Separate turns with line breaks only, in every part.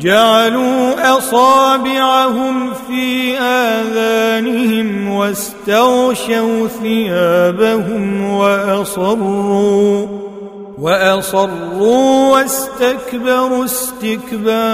جعلوا أصابعهم في آذانهم واستغشوا ثيابهم وأصروا وأصروا واستكبروا استكبارا.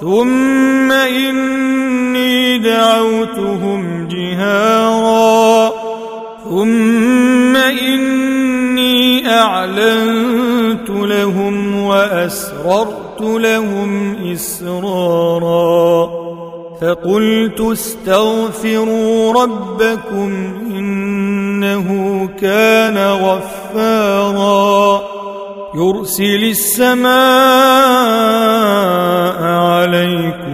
ثم إني دعوتهم جهارا. ثم إني أعلنت لهم وأسررت لهم إسرارا فقلت استغفروا ربكم إنه كان غفارا يرسل السماء عليكم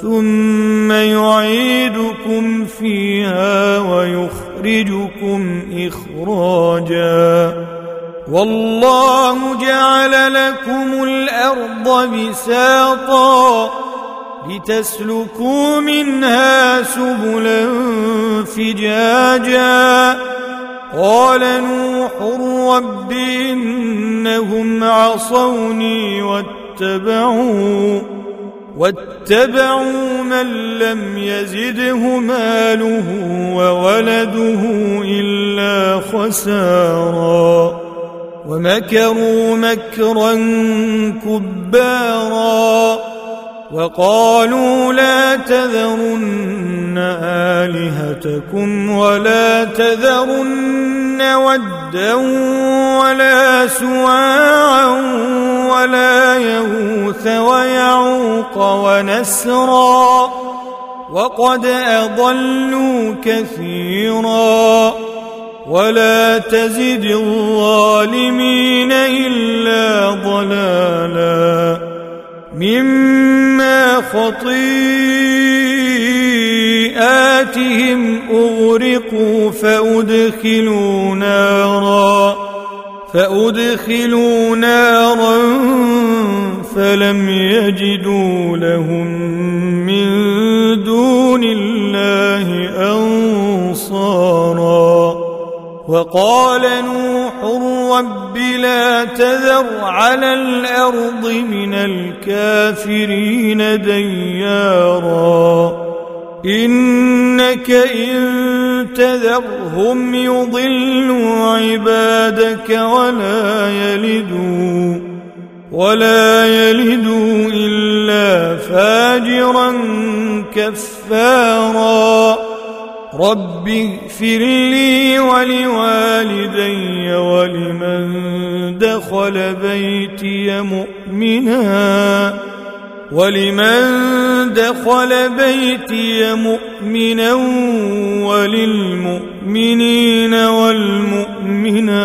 ثم يعيدكم فيها ويخرجكم إخراجا. والله جعل لكم الأرض بساطا لتسلكوا منها سبلا فجاجا. قال نوح رب إنهم عصوني واتبعوا. واتبعوا من لم يزده ماله وولده إلا خسارا. ومكروا مكرا كبارا. وقالوا لا تذرن آلهتكم ولا تذرن ودا ولا سواعا ولا يغوث ويعوق ونسرا وقد أضلوا كثيرا ولا تزد الظالمين إلا ضلالا مما خطيئاتهم أغرقوا فأدخلوا نارا فأدخلوا نارا فلم يجدوا لهم من دون الله أنصارا. وقال نوح رب لا تذر على الأرض من الكافرين ديارا. إنك إن تذرهم يضلوا عبادك ولا يلدوا ولا يلدوا إلا فاجرا كفارا. رب اغفر لي ولوالدي ولمن دخل بيتي مؤمنا. ولمن دخل بيتي مؤمنا وللمؤمنين والمؤمنات.